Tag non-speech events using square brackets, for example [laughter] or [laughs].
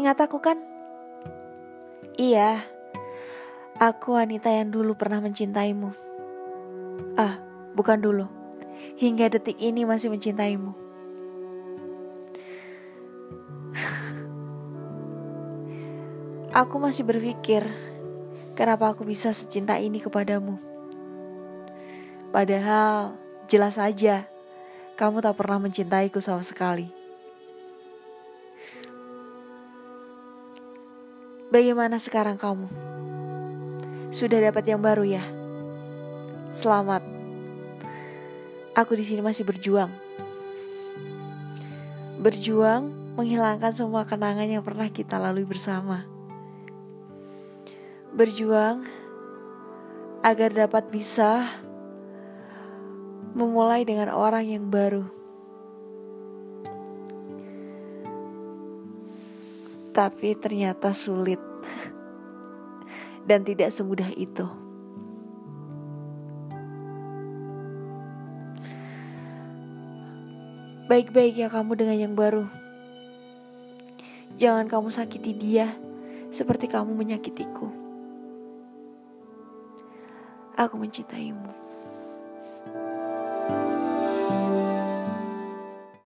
Ingat aku kan? Iya, aku wanita yang dulu pernah mencintaimu. Ah, bukan dulu. Hingga detik ini masih mencintaimu. [laughs] aku masih berpikir, kenapa aku bisa secinta ini kepadamu. Padahal jelas saja kamu tak pernah mencintaiku sama sekali. Bagaimana sekarang kamu? Sudah dapat yang baru ya? Selamat. Aku di sini masih berjuang. Berjuang menghilangkan semua kenangan yang pernah kita lalui bersama. Berjuang agar dapat bisa memulai dengan orang yang baru. Tapi ternyata sulit dan tidak semudah itu. Baik-baik ya kamu dengan yang baru. Jangan kamu sakiti dia seperti kamu menyakitiku. Aku mencintaimu.